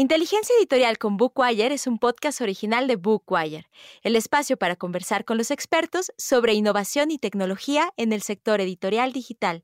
Inteligencia Editorial con Bookwire es un podcast original de Bookwire, el espacio para conversar con los expertos sobre innovación y tecnología en el sector editorial digital.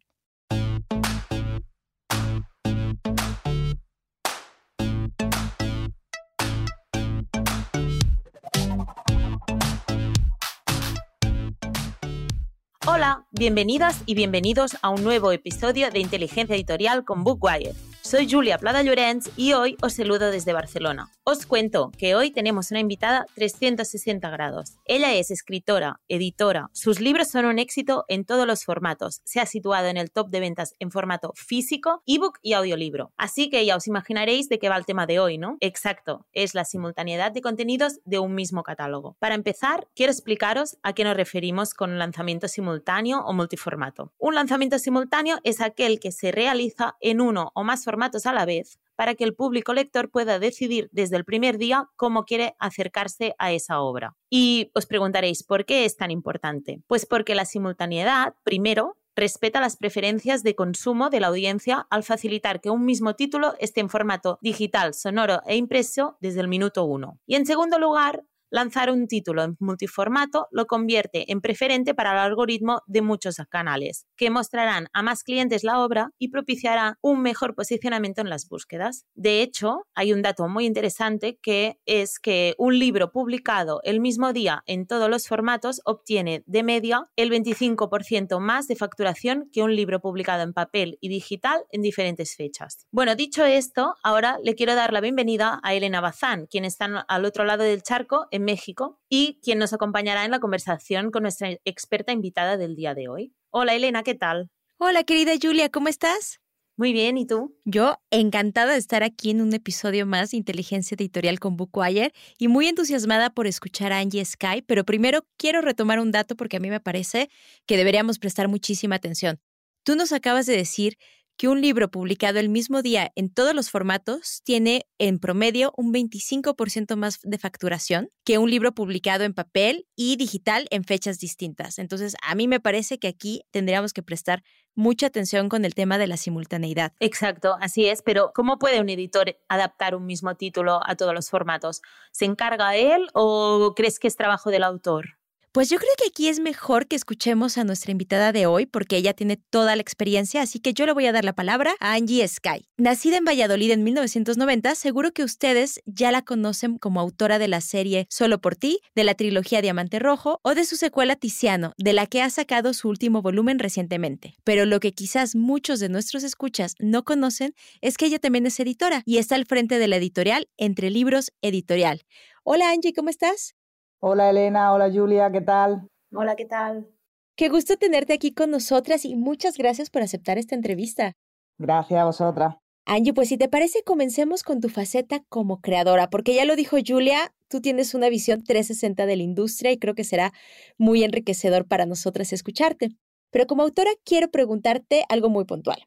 Hola, bienvenidas y bienvenidos a un nuevo episodio de Inteligencia Editorial con Bookwire. Soy Julia Plada Llorens y hoy os saludo desde Barcelona. Os cuento que hoy tenemos una invitada 360 grados. Ella es escritora, editora, sus libros son un éxito en todos los formatos. Se ha situado en el top de ventas en formato físico, ebook y audiolibro. Así que ya os imaginaréis de qué va el tema de hoy, ¿no? Exacto, es la simultaneidad de contenidos de un mismo catálogo. Para empezar, quiero explicaros a qué nos referimos con lanzamiento simultáneo o multiformato. Un lanzamiento simultáneo es aquel que se realiza en uno o más formatos a la vez para que el público lector pueda decidir desde el primer día cómo quiere acercarse a esa obra. Y os preguntaréis, ¿por qué es tan importante? Pues porque la simultaneidad, primero, respeta las preferencias de consumo de la audiencia al facilitar que un mismo título esté en formato digital, sonoro e impreso desde el minuto uno. Y en segundo lugar, lanzar un título en multiformato lo convierte en preferente para el algoritmo de muchos canales, que mostrarán a más clientes la obra y propiciará un mejor posicionamiento en las búsquedas. De hecho, hay un dato muy interesante que es que un libro publicado el mismo día en todos los formatos obtiene de media el 25% más de facturación que un libro publicado en papel y digital en diferentes fechas. Bueno, dicho esto, ahora le quiero dar la bienvenida a Elena Bazán, quien está al otro lado del charco en México y quien nos acompañará en la conversación con nuestra experta invitada del día de hoy. Hola Elena, ¿qué tal? Hola querida Julia, ¿cómo estás? Muy bien, ¿y tú? Yo encantada de estar aquí en un episodio más de Inteligencia Editorial con Bookwire y muy entusiasmada por escuchar a Angie Sky, pero primero quiero retomar un dato porque a mí me parece que deberíamos prestar muchísima atención. Tú nos acabas de decir que un libro publicado el mismo día en todos los formatos tiene en promedio un 25% más de facturación que un libro publicado en papel y digital en fechas distintas. Entonces, a mí me parece que aquí tendríamos que prestar mucha atención con el tema de la simultaneidad. Exacto, así es, pero ¿cómo puede un editor adaptar un mismo título a todos los formatos? ¿Se encarga él o crees que es trabajo del autor? Pues yo creo que aquí es mejor que escuchemos a nuestra invitada de hoy porque ella tiene toda la experiencia, así que yo le voy a dar la palabra a Angie Sky. Nacida en Valladolid en 1990, seguro que ustedes ya la conocen como autora de la serie Solo por ti, de la trilogía Diamante Rojo o de su secuela Tiziano, de la que ha sacado su último volumen recientemente. Pero lo que quizás muchos de nuestros escuchas no conocen es que ella también es editora y está al frente de la editorial Entre Libros Editorial. Hola Angie, ¿cómo estás? Hola Elena, hola Julia, ¿qué tal? Hola, ¿qué tal? Qué gusto tenerte aquí con nosotras y muchas gracias por aceptar esta entrevista. Gracias a vosotras. Angie, pues si te parece, comencemos con tu faceta como creadora, porque ya lo dijo Julia, tú tienes una visión 360 de la industria y creo que será muy enriquecedor para nosotras escucharte. Pero como autora quiero preguntarte algo muy puntual.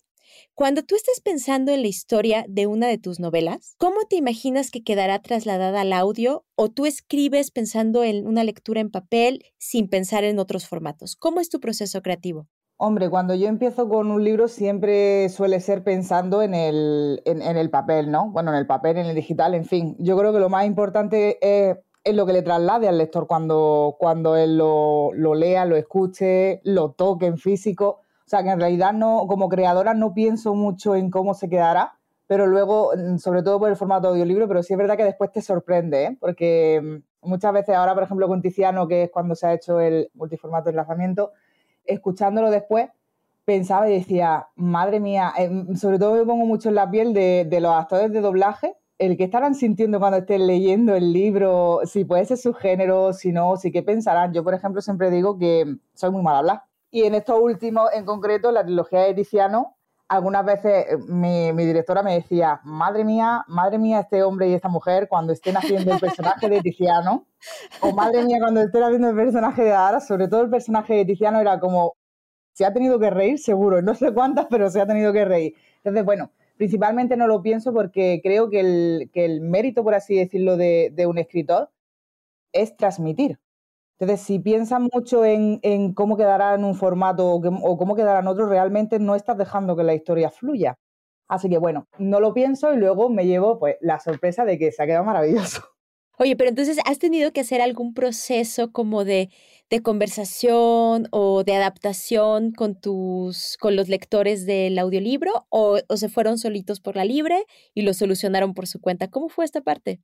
Cuando tú estás pensando en la historia de una de tus novelas, ¿cómo te imaginas que quedará trasladada al audio o tú escribes pensando en una lectura en papel sin pensar en otros formatos? ¿Cómo es tu proceso creativo? Hombre, cuando yo empiezo con un libro siempre suele ser pensando en el, en, el papel, ¿no? Bueno, en el papel, en el digital, en fin. Yo creo que lo más importante es es lo que le traslade al lector cuando, cuando él lo, lo, lea, lo escuche, lo toque en físico. O sea, que en realidad no, como creadora no pienso mucho en cómo se quedará, pero luego, mm, sobre todo por el formato de audiolibro, pero sí es verdad que después te sorprende, ¿eh? porque mm, muchas veces ahora, por ejemplo, con Tiziano, que es cuando se ha hecho el multiformato de lanzamiento, escuchándolo después, pensaba y decía, madre mía, eh, mm, sobre todo me pongo mucho en la piel de, de los actores de doblaje, el que estarán sintiendo cuando estén leyendo el libro, si puede ser su género, si no, si qué pensarán. Yo, por ejemplo, siempre digo que soy muy mal hablar y en estos últimos, en concreto, la trilogía de Tiziano, algunas veces eh, mi, directora me decía, madre mía, madre mía, este hombre y esta mujer cuando estén haciendo el personaje de Tiziano, o madre mía, cuando estén haciendo el personaje de Ara, sobre todo el personaje de Tiziano era como, se ha tenido que reír, seguro, no sé cuántas, pero se ha tenido que reír. Entonces, bueno, principalmente no lo pienso porque creo que el, que el mérito, por así decirlo, de, de un escritor es transmitir. Entonces, si piensas mucho en, cómo quedará en un formato o, cómo quedará en otro, realmente no estás dejando que la historia fluya. Así que bueno, no lo pienso y luego me llevo pues la sorpresa de que se ha quedado maravilloso. Oye, pero entonces, ¿has tenido que hacer algún proceso como de, conversación o de adaptación con tus, con los lectores del audiolibro? O, ¿O se fueron solitos por la libre y lo solucionaron por su cuenta? ¿Cómo fue esta parte?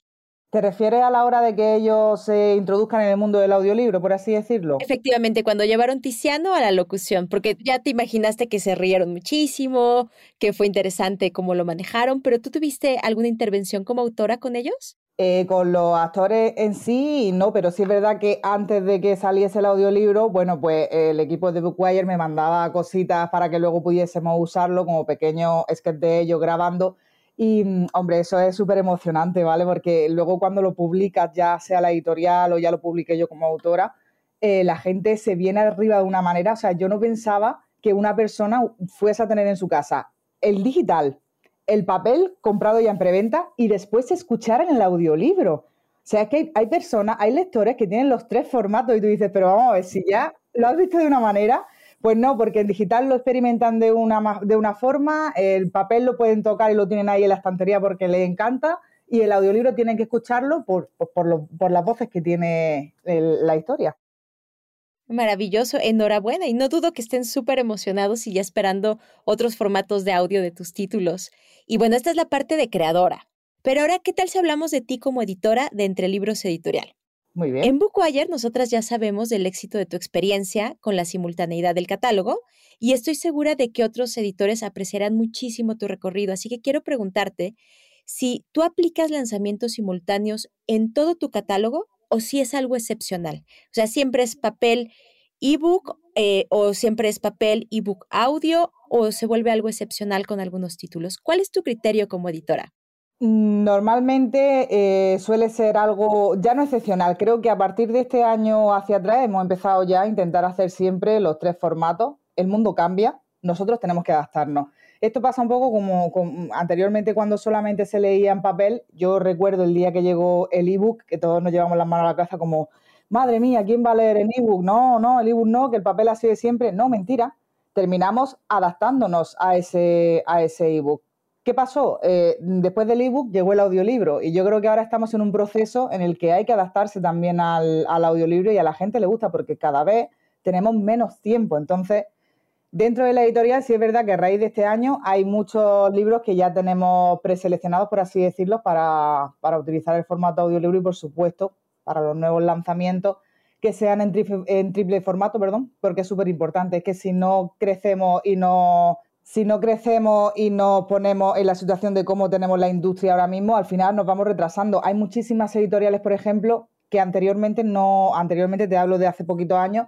¿Te refieres a la hora de que ellos se introduzcan en el mundo del audiolibro, por así decirlo? Efectivamente, cuando llevaron Tiziano a la locución, porque ya te imaginaste que se rieron muchísimo, que fue interesante cómo lo manejaron, pero ¿tú tuviste alguna intervención como autora con ellos? Eh, con los actores en sí, no, pero sí es verdad que antes de que saliese el audiolibro, bueno, pues el equipo de Bookwire me mandaba cositas para que luego pudiésemos usarlo como pequeños sketches de ellos grabando. Y, hombre, eso es súper emocionante, ¿vale? Porque luego cuando lo publicas, ya sea la editorial o ya lo publiqué yo como autora, eh, la gente se viene arriba de una manera, o sea, yo no pensaba que una persona fuese a tener en su casa el digital, el papel comprado ya en preventa y después escuchar en el audiolibro. O sea, es que hay, personas, hay lectores que tienen los tres formatos y tú dices, pero vamos a ver, si ya lo has visto de una manera, pues no, porque en digital lo experimentan de una, de una forma, el papel lo pueden tocar y lo tienen ahí en la estantería porque les encanta y el audiolibro tienen que escucharlo por, por, las voces que tiene la historia. Maravilloso, enhorabuena. Y no dudo que estén súper emocionados y ya esperando otros formatos de audio de tus títulos. Y bueno, esta es la parte de creadora. Pero ahora, ¿qué tal si hablamos de ti como editora de Entre Libros Editorial? Muy bien. En Bookwire nosotras ya sabemos del éxito de tu experiencia con la simultaneidad del catálogo y estoy segura de que otros editores apreciarán muchísimo tu recorrido. Así que quiero preguntarte si tú aplicas lanzamientos simultáneos en todo tu catálogo o si es algo excepcional. O sea, siempre es papel ebook eh, o siempre es papel ebook audio o se vuelve algo excepcional con algunos títulos. ¿Cuál es tu criterio como editora? Normalmente eh, suele ser algo ya no excepcional. Creo que a partir de este año hacia atrás hemos empezado ya a intentar hacer siempre los tres formatos. El mundo cambia, nosotros tenemos que adaptarnos. Esto pasa un poco como, anteriormente cuando solamente se leía en papel. Yo recuerdo el día que llegó el ebook, que todos nos llevamos las manos a la cabeza como, madre mía, ¿quién va a leer en ebook? No, no, el ebook no, que el papel ha sido siempre. No, mentira. Terminamos adaptándonos a ese, a ese ebook. ¿Qué pasó? Eh, después del ebook llegó el audiolibro y yo creo que ahora estamos en un proceso en el que hay que adaptarse también al, audiolibro y a la gente le gusta porque cada vez tenemos menos tiempo. Entonces, Dentro de la editorial sí es verdad que a raíz de este año hay muchos libros que ya tenemos preseleccionados, por así decirlo, para, utilizar el formato audiolibro y, por supuesto, para los nuevos lanzamientos que sean en, en triple formato, perdón, porque es súper importante. Es que si no crecemos y no si no crecemos y nos ponemos en la situación de cómo tenemos la industria ahora mismo, al final nos vamos retrasando. Hay muchísimas editoriales, por ejemplo, que anteriormente no, anteriormente te hablo de hace poquitos años,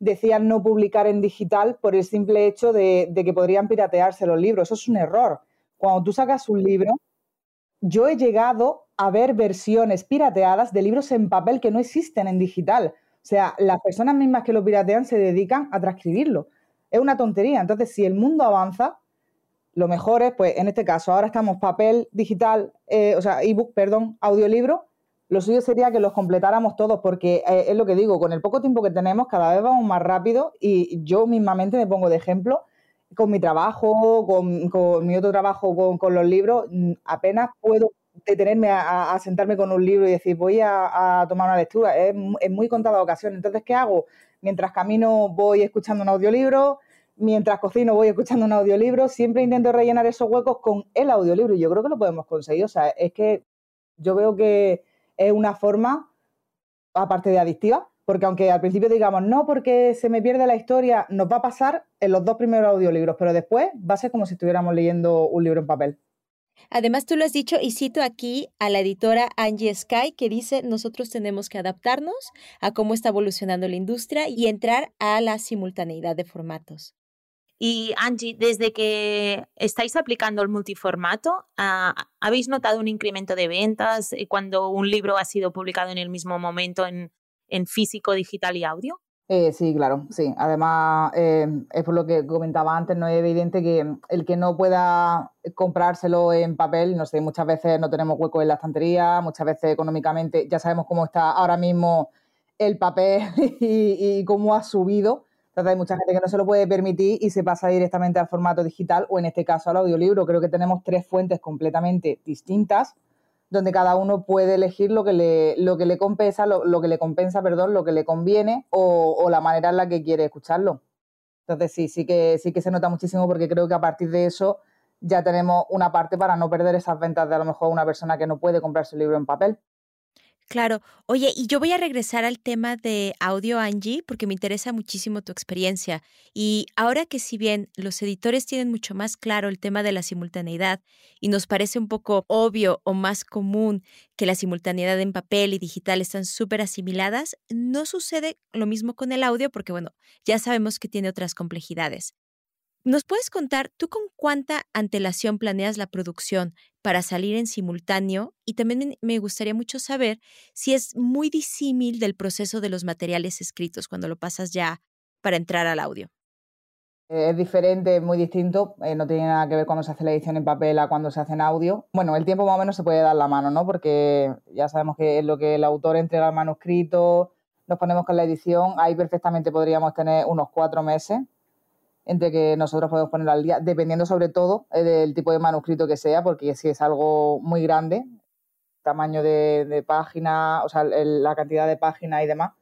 decían no publicar en digital por el simple hecho de, que podrían piratearse los libros. Eso es un error. Cuando tú sacas un libro, yo he llegado a ver versiones pirateadas de libros en papel que no existen en digital. O sea, las personas mismas que lo piratean se dedican a transcribirlo. Es una tontería. Entonces, si el mundo avanza, lo mejor es, pues en este caso, ahora estamos papel, digital, eh, o sea, ebook, perdón, audiolibro, lo suyo sería que los completáramos todos, porque eh, es lo que digo, con el poco tiempo que tenemos, cada vez vamos más rápido y yo mismamente me pongo de ejemplo con mi trabajo, con, mi otro trabajo, con, los libros, mm, apenas puedo detenerme a, sentarme con un libro y decir, voy a, tomar una lectura. Es, muy contada ocasión. Entonces, ¿qué hago? Mientras camino voy escuchando un audiolibro, mientras cocino voy escuchando un audiolibro, siempre intento rellenar esos huecos con el audiolibro y yo creo que lo podemos conseguir. O sea, es que yo veo que es una forma, aparte de adictiva, porque aunque al principio digamos, no, porque se me pierde la historia, nos va a pasar en los dos primeros audiolibros, pero después va a ser como si estuviéramos leyendo un libro en papel. Además, tú lo has dicho y cito aquí a la editora Angie Sky que dice, nosotros tenemos que adaptarnos a cómo está evolucionando la industria y entrar a la simultaneidad de formatos. Y Angie, desde que estáis aplicando el multiformato, ah, ¿habéis notado un incremento de ventas eh, cuando un libro ha sido publicado en el mismo momento en, físico, digital y audio? Eh, sí, claro, sí. Además, eh, es por lo que comentaba antes, no es evidente que el que no pueda comprárselo en papel, no sé, muchas veces no tenemos hueco en la estantería, muchas veces económicamente ya sabemos cómo está ahora mismo el papel y cómo ha subido Entonces hay mucha gente que no se lo puede permitir y se pasa directamente al formato digital o en este caso al audiolibro. Creo que tenemos tres fuentes completamente distintas donde cada uno puede elegir lo que le, lo que le compensa, lo, que le compensa, perdón, lo que le conviene o, o, la manera en la que quiere escucharlo. Entonces sí, sí que, sí que se nota muchísimo porque creo que a partir de eso ya tenemos una parte para no perder esas ventas de a lo mejor una persona que no puede comprarse el libro en papel. Claro. Oye, y yo voy a regresar al tema de audio, Angie, porque me interesa muchísimo tu experiencia. Y ahora que si bien los editores tienen mucho más claro el tema de la simultaneidad y nos parece un poco obvio o más común que la simultaneidad en papel y digital están súper asimiladas, no sucede lo mismo con el audio porque, bueno, ya sabemos que tiene otras complejidades. ¿Nos puedes contar tú con cuánta antelación planeas la producción para salir en simultáneo? Y también me gustaría mucho saber si es muy disímil del proceso de los materiales escritos cuando lo pasas ya para entrar al audio. Es diferente, es muy distinto. Eh, no tiene nada que ver cuando se hace la edición en papel a cuando se hace en audio. Bueno, el tiempo más o menos se puede dar la mano, ¿no? Porque ya sabemos que es lo que el autor entrega al manuscrito, nos ponemos con la edición, ahí perfectamente podríamos tener unos cuatro meses entre que nosotros podemos poner al día, dependiendo sobre todo eh, del tipo de manuscrito que sea, porque si es algo muy grande, tamaño de, página, o sea, la cantidad de páginas y demás,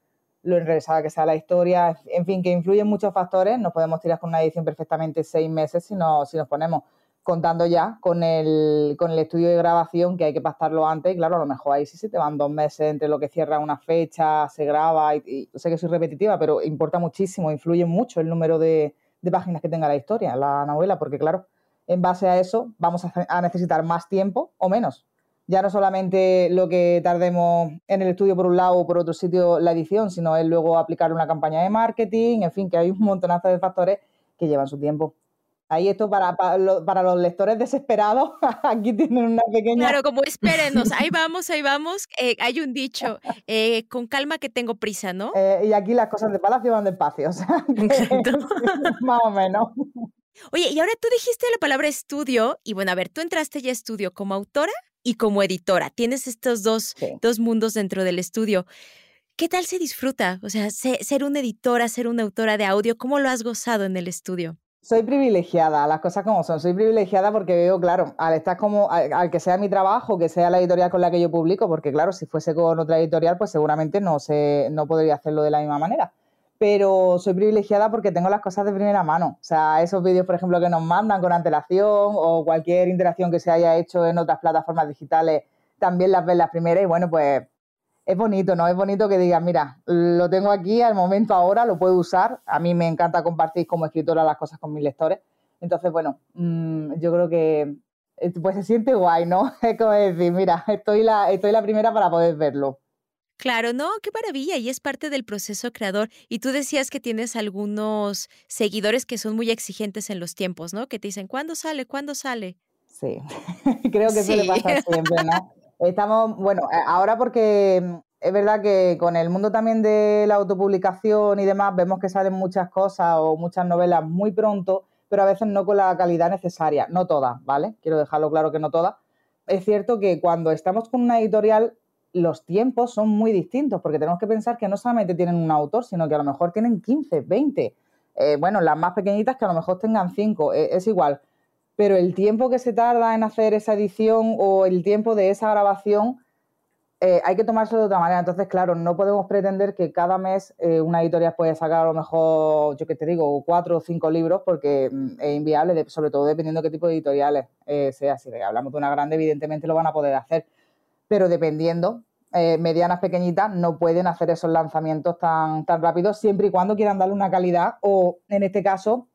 lo enrevesada que sea la historia, en fin, que influyen muchos factores, nos podemos tirar con una edición perfectamente seis meses si, si nos ponemos contando ya con el, con el estudio de grabación que hay que pasarlo antes, y claro, a lo mejor ahí sí se te van dos meses entre lo que cierra una fecha, se graba, y sé que soy repetitiva, pero importa muchísimo, influye mucho el número de, de páginas que tenga la historia, la novela, porque claro, en base a eso vamos a, necesitar más tiempo o menos. Ya no solamente lo que tardemos en el estudio por un lado o por otro sitio la edición, sino es luego aplicar una campaña de marketing, en fin, que hay un montonazo de factores que llevan su tiempo. Ahí esto para, para, los lectores desesperados, aquí tienen una pequeña... Claro, como espérenos, ahí vamos, ahí vamos. Eh, hay un dicho, eh, con calma que tengo prisa, ¿no? Eh, y aquí las cosas de palacio van despacio, o sea, más o menos. Oye, y ahora tú dijiste la palabra estudio, y bueno, a ver, tú entraste ya a estudio como autora y como editora. Tienes estos dos, dos mundos dentro del estudio. ¿Qué tal se disfruta? O sea, ser una editora, ser una autora de audio, ¿cómo lo has gozado en el estudio? Soy privilegiada, las cosas como son. Soy privilegiada porque veo, claro, al estar como, al, que sea mi trabajo, que sea la editorial con la que yo publico, porque claro, si fuese con otra editorial, pues seguramente no, sé, no podría hacerlo de la misma manera. Pero soy privilegiada porque tengo las cosas de primera mano. O sea, esos vídeos, por ejemplo, que nos mandan con antelación o cualquier interacción que se haya hecho en otras plataformas digitales, también las ven las primeras y bueno, pues es bonito, ¿no? Es bonito que digas, mira, lo tengo aquí al momento ahora, lo puedo usar. A mí me encanta compartir como escritora las cosas con mis lectores. Entonces, bueno, mm, yo creo que eh, pues se siente guay, ¿no? Es como decir, mira, estoy la, estoy la primera para poder verlo. Claro, no, qué maravilla, y es parte del proceso creador. Y tú decías que tienes algunos seguidores que son muy exigentes en los tiempos, ¿no? Que te dicen, ¿cuándo sale? ¿Cuándo sale? Sí, creo que eso le pasa siempre, ¿no? Estamos, bueno, eh, ahora porque mm, es verdad que con el mundo también de la autopublicación y demás, vemos que salen muchas cosas o muchas novelas muy pronto, pero a veces no con la calidad necesaria, no todas, ¿vale? Quiero dejarlo claro que no todas. Es cierto que cuando estamos con una editorial, los tiempos son muy distintos, porque tenemos que pensar que no solamente tienen un autor, sino que a lo mejor tienen 15, 20. Eh, bueno, las más pequeñitas que a lo mejor tengan 5, e, es igual pero el tiempo que se tarda en hacer esa edición o el tiempo de esa grabación eh, hay que tomárselo de otra manera. Entonces, claro, no podemos pretender que cada mes eh, una editorial puede sacar a lo mejor, yo que te digo, cuatro o cinco libros porque mm, es inviable, sobre todo dependiendo de qué tipo de editoriales eh, sea. Si hablamos de una grande, evidentemente lo van a poder hacer, pero dependiendo, medianas, pequeñitas, no pueden hacer esos lanzamientos tan, tan rápidos siempre y cuando quieran darle una calidad o, en este caso,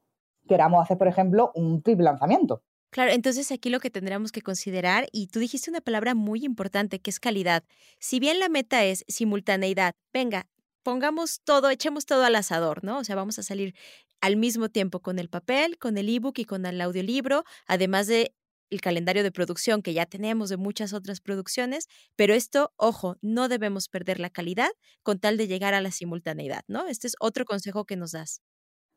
queramos hacer, por ejemplo, un triple lanzamiento. Claro, entonces aquí lo que tendríamos que considerar, y tú dijiste una palabra muy importante que es calidad. Si bien la meta es simultaneidad, venga, pongamos todo, echemos todo al asador, ¿no? O sea, vamos a salir al mismo tiempo con el papel, con el ebook y con el audiolibro, además de el calendario de producción que ya tenemos de muchas otras producciones, pero esto, ojo, no debemos perder la calidad con tal de llegar a la simultaneidad, ¿no? Este es otro consejo que nos das.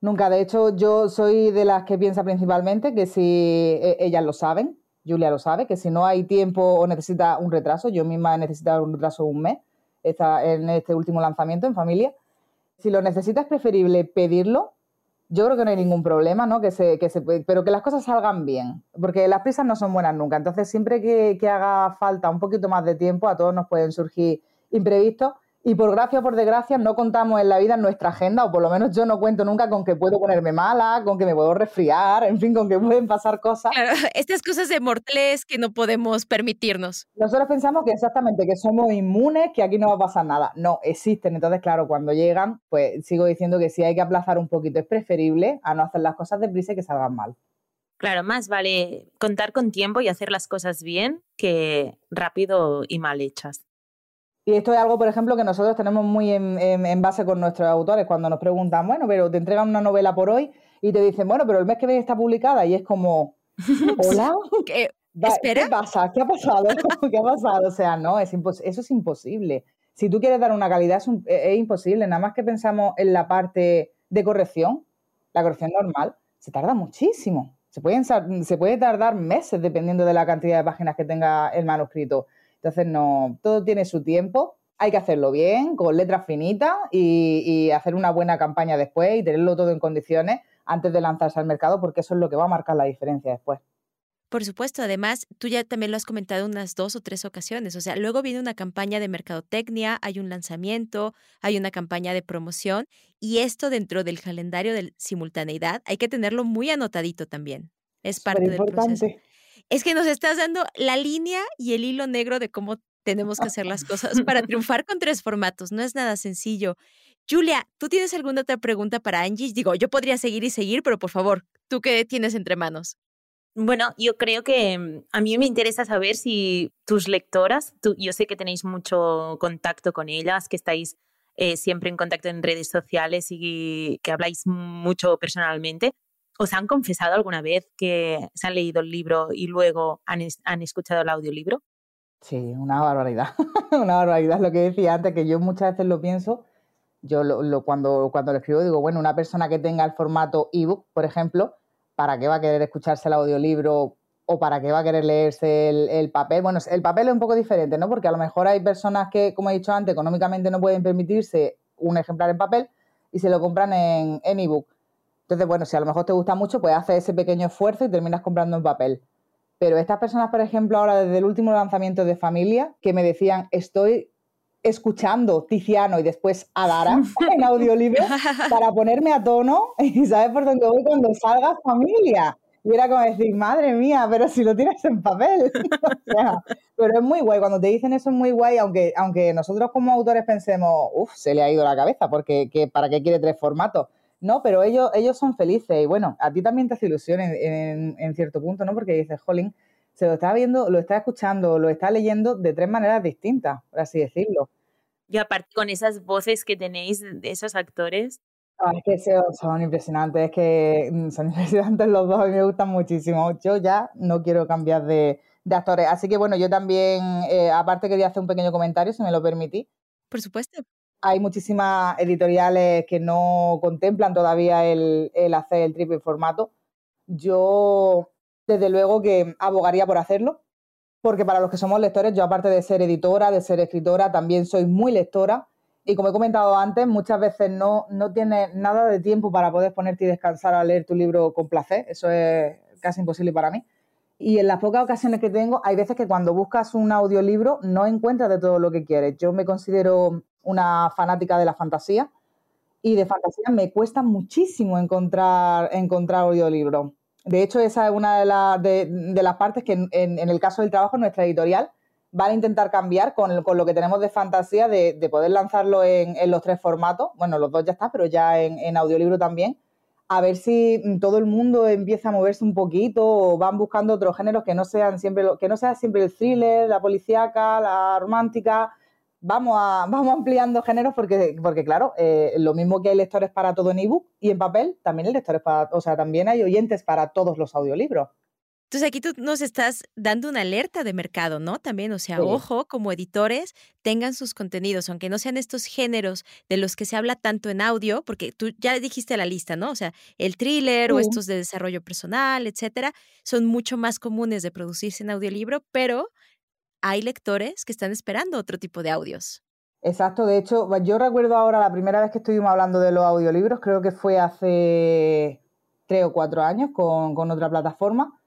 Nunca, de hecho, yo soy de las que piensa principalmente que si e, ellas lo saben, Julia lo sabe, que si no hay tiempo o necesita un retraso, yo misma he necesitado un retraso un mes en este último lanzamiento en familia, Si lo necesitas, es preferible pedirlo. Yo creo que no hay ningún problema, ¿no? Que se, que se, pero que las cosas salgan bien, porque las prisas no son buenas nunca. Entonces, siempre que, que haga falta un poquito más de tiempo, a todos nos pueden surgir imprevistos y por gracia o por desgracia no contamos en la vida en nuestra agenda, o por lo menos yo no cuento nunca con que puedo ponerme mala, con que me puedo resfriar, en fin, con que pueden pasar cosas. Claro, estas cosas de mortales que no podemos permitirnos. Nosotros pensamos que exactamente, que somos inmunes, que aquí no va a pasar nada. No, existen. Entonces, claro, cuando llegan, pues sigo diciendo que si hay que aplazar un poquito es preferible a no hacer las cosas deprisa y que salgan mal. Claro, más vale contar con tiempo y hacer las cosas bien que rápido y mal hechas. Y esto es algo, por ejemplo, que nosotros tenemos muy en, base con nuestros autores cuando nos preguntan, bueno, pero te entregan una novela por hoy y te dicen, bueno, pero el mes que viene está publicada y es como, hola, ¿Qué? ¿Espera? ¿qué pasa? ¿Qué ha pasado? ¿Qué ha pasado? O sea, no, es eso es imposible. Si tú quieres dar una calidad, es, es imposible. Nada más que pensamos en la parte de corrección, la corrección normal, se tarda muchísimo. Se, pueden, se puede tardar meses dependiendo de la cantidad de páginas que tenga el manuscrito. Entonces, no, todo tiene su tiempo. Hay que hacerlo bien, con letras finitas y, hacer una buena campaña después y tenerlo todo en condiciones antes de lanzarse al mercado, porque eso es lo que va a marcar la diferencia después. Por supuesto, además, tú ya también lo has comentado unas dos o tres ocasiones. O sea, luego viene una campaña de mercadotecnia, hay un lanzamiento, hay una campaña de promoción y esto dentro del calendario de simultaneidad hay que tenerlo muy anotadito también. Es parte del proceso es que nos estás dando la línea y el hilo negro de cómo tenemos que hacer las cosas para triunfar con tres formatos. No es nada sencillo. Julia, ¿tú tienes alguna otra pregunta para Angie? Digo, yo podría seguir y seguir, pero por favor, ¿tú qué tienes entre manos? Bueno, yo creo que mm, a mí me interesa saber si tus lectoras, yo sé que tenéis mucho contacto con ellas, que estáis eh, siempre en contacto en redes sociales y que habláis mucho personalmente. ¿Os han confesado alguna vez que se han leído el libro y luego han, escuchado el audiolibro? Sí, una barbaridad, una barbaridad. Lo que decía antes, que yo muchas veces lo pienso, yo lo, cuando, cuando lo escribo digo, bueno, una persona que tenga el formato ebook, por ejemplo, ¿para qué va a querer escucharse el audiolibro o para qué va a querer leerse el, papel? Bueno, el papel es un poco diferente, ¿no? Porque a lo mejor hay personas que, como he dicho antes, económicamente no pueden permitirse un ejemplar en papel y se lo compran en, en ebook. Entonces, bueno, si a lo mejor te gusta mucho, puedes hacer ese pequeño esfuerzo y terminas comprando en papel. Pero estas personas, por ejemplo, ahora desde el último lanzamiento de Familia, que me decían, estoy escuchando Tiziano y después Adara en audiolibro para ponerme a tono y sabes por dónde voy cuando salga Familia. Y era como decir, madre mía, pero si lo tienes en papel. pero es muy guay, cuando te dicen eso es muy guay, aunque, aunque nosotros como autores pensemos, uff, se le ha ido la cabeza, porque ¿para qué quiere tres formatos? No, pero ellos, ellos son felices y bueno, a ti también te hace ilusión en, cierto punto, ¿no? Porque dices, jolín, se lo está viendo, lo está escuchando, lo está leyendo de tres maneras distintas, por así decirlo. Y aparte con esas voces que tenéis de esos actores. Ah, es que son impresionantes, es que mm, son impresionantes los dos y me gustan muchísimo. Yo ya no quiero cambiar de, actores. Así que bueno, yo también, eh, aparte quería hacer un pequeño comentario, si me lo permití. Por supuesto hay muchísimas editoriales que no contemplan todavía el, hacer el triple formato. Yo, desde luego, que abogaría por hacerlo, porque para los que somos lectores, yo aparte de ser editora, de ser escritora, también soy muy lectora. Y como he comentado antes, muchas veces no, no tienes nada de tiempo para poder ponerte y descansar a leer tu libro con placer. Eso es casi imposible para mí. Y en las pocas ocasiones que tengo, hay veces que cuando buscas un audiolibro no encuentras de todo lo que quieres. Yo me considero una fanática de la fantasía y de fantasía me cuesta muchísimo encontrar, encontrar audiolibros. De hecho, esa es una de, de, las partes que en, el caso del trabajo nuestra editorial van a intentar cambiar con, lo que tenemos de fantasía, de, poder lanzarlo en, los tres formatos. Bueno, los dos ya está, pero ya en, audiolibro también. A ver si todo el mundo empieza a moverse un poquito o van buscando otros géneros que no sean siempre, que no sea siempre el thriller, la policíaca, la romántica, vamos, a, vamos ampliando géneros porque, porque claro, eh, lo mismo que hay lectores para todo en ebook y en papel, también hay lectores para, o sea, también hay oyentes para todos los audiolibros. Entonces aquí tú nos estás dando una alerta de mercado, ¿no? También, o sea, ojo, como editores, tengan sus contenidos, aunque no sean estos géneros de los que se habla tanto en audio, porque tú ya dijiste la lista, ¿no? O sea, el thriller o estos de desarrollo personal, etcétera, son mucho más comunes de producirse en audiolibro, pero hay lectores que están esperando otro tipo de audios. Exacto, de hecho, yo recuerdo ahora la primera vez que estuvimos hablando de los audiolibros, creo que fue hace tres o cuatro años con, otra plataforma,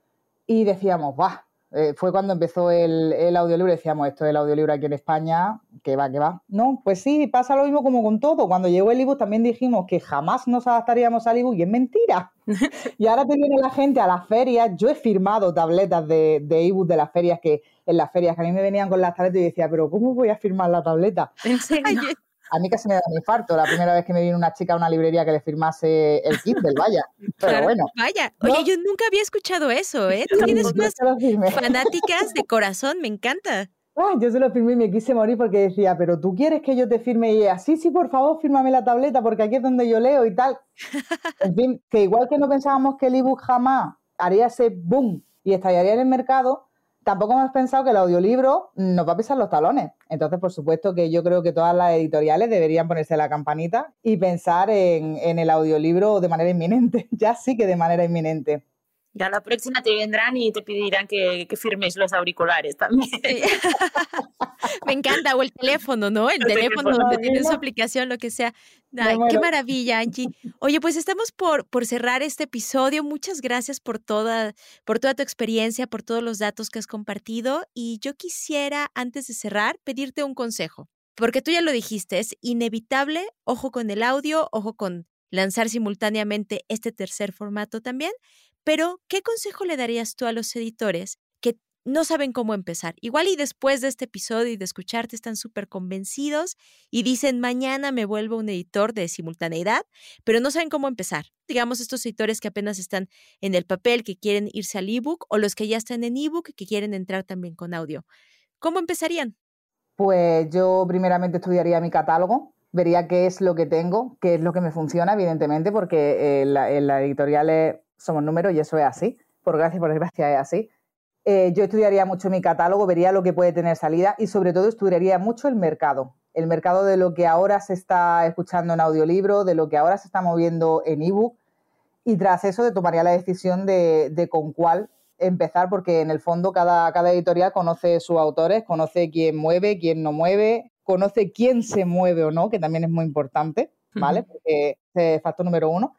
y decíamos, ¡buah! Eh, fue cuando empezó el, el, audiolibro, decíamos, esto del audiolibro aquí en España, que va, que va. No, pues sí, pasa lo mismo como con todo. Cuando llegó el ebook también dijimos que jamás nos adaptaríamos al ebook y es mentira. y ahora te viene la gente a las ferias. Yo he firmado tabletas de, de ebook de las ferias que en las ferias que a mí me venían con las tabletas y decía, pero ¿cómo voy a firmar la tableta? ¿En serio? A mí casi me da un infarto la primera vez que me vino una chica a una librería que le firmase el Kindle, vaya. Pero bueno. Vaya, oye, yo nunca había escuchado eso, ¿eh? Tú tienes unas fanáticas de corazón, me encanta. Ah, yo se lo firmé y me quise morir porque decía, pero tú quieres que yo te firme y así, sí, por favor, fírmame la tableta porque aquí es donde yo leo y tal. En fin, que igual que no pensábamos que el ebook jamás haría ese boom y estallaría en el mercado, tampoco hemos pensado que el audiolibro nos va a pisar los talones. Entonces, por supuesto que yo creo que todas las editoriales deberían ponerse la campanita y pensar en, en el audiolibro de manera inminente. ya sí que de manera inminente. Ya la próxima te vendrán y te pedirán que, que firmes los auriculares también. Me encanta, o el teléfono, ¿no? El, teléfono, donde tienes su aplicación, lo que sea. Ay, qué maravilla, Angie. Oye, pues estamos por, por cerrar este episodio. Muchas gracias por toda, por toda tu experiencia, por todos los datos que has compartido. Y yo quisiera, antes de cerrar, pedirte un consejo. Porque tú ya lo dijiste, es inevitable, ojo con el audio, ojo con lanzar simultáneamente este tercer formato también, pero, ¿qué consejo le darías tú a los editores no saben cómo empezar? Igual y después de este episodio y de escucharte están súper convencidos y dicen, mañana me vuelvo un editor de simultaneidad, pero no saben cómo empezar. Digamos, estos editores que apenas están en el papel, que quieren irse al ebook, o los que ya están en ebook, que quieren entrar también con audio. ¿Cómo empezarían? Pues yo primeramente estudiaría mi catálogo, vería qué es lo que tengo, qué es lo que me funciona, evidentemente, porque en la, en la editorial es somos números y eso es así. Por gracia por desgracia es así. Eh, yo estudiaría mucho mi catálogo, vería lo que puede tener salida y sobre todo estudiaría mucho el mercado. El mercado de lo que ahora se está escuchando en audiolibro, de lo que ahora se está moviendo en ebook y tras eso de tomaría la decisión de, de con cuál empezar porque en el fondo cada, cada editorial conoce sus autores, conoce quién mueve, quién no mueve, conoce quién se mueve o no, que también es muy importante, ¿vale? Porque es factor número uno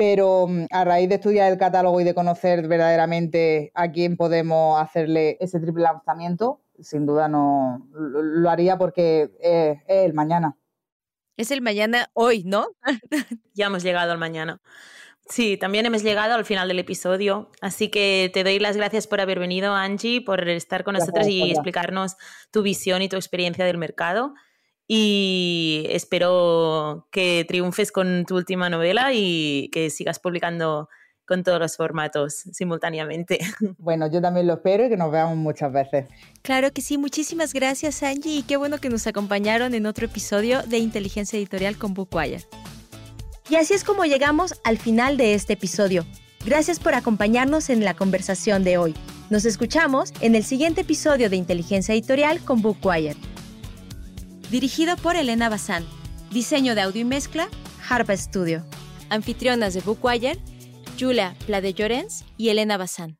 pero mm, a raíz de estudiar el catálogo y de conocer verdaderamente a quién podemos hacerle ese triple lanzamiento, sin duda no lo haría porque es, el mañana. Es el mañana hoy, ¿no? ya hemos llegado al mañana. Sí, también hemos llegado al final del episodio, así que te doy las gracias por haber venido, Angie, por estar con nosotros y explicarnos tu visión y tu experiencia del mercado y espero que triunfes con tu última novela y que sigas publicando con todos los formatos simultáneamente. Bueno, yo también lo espero y que nos veamos muchas veces. Claro que sí, muchísimas gracias Angie y qué bueno que nos acompañaron en otro episodio de Inteligencia Editorial con Bookwire. Y así es como llegamos al final de este episodio. Gracias por acompañarnos en la conversación de hoy. Nos escuchamos en el siguiente episodio de Inteligencia Editorial con Bookwire dirigido por Elena Bazán. Diseño de audio y mezcla, Harpa Studio. Anfitrionas de Bookwire, Julia Plade Llorens y Elena Bazán.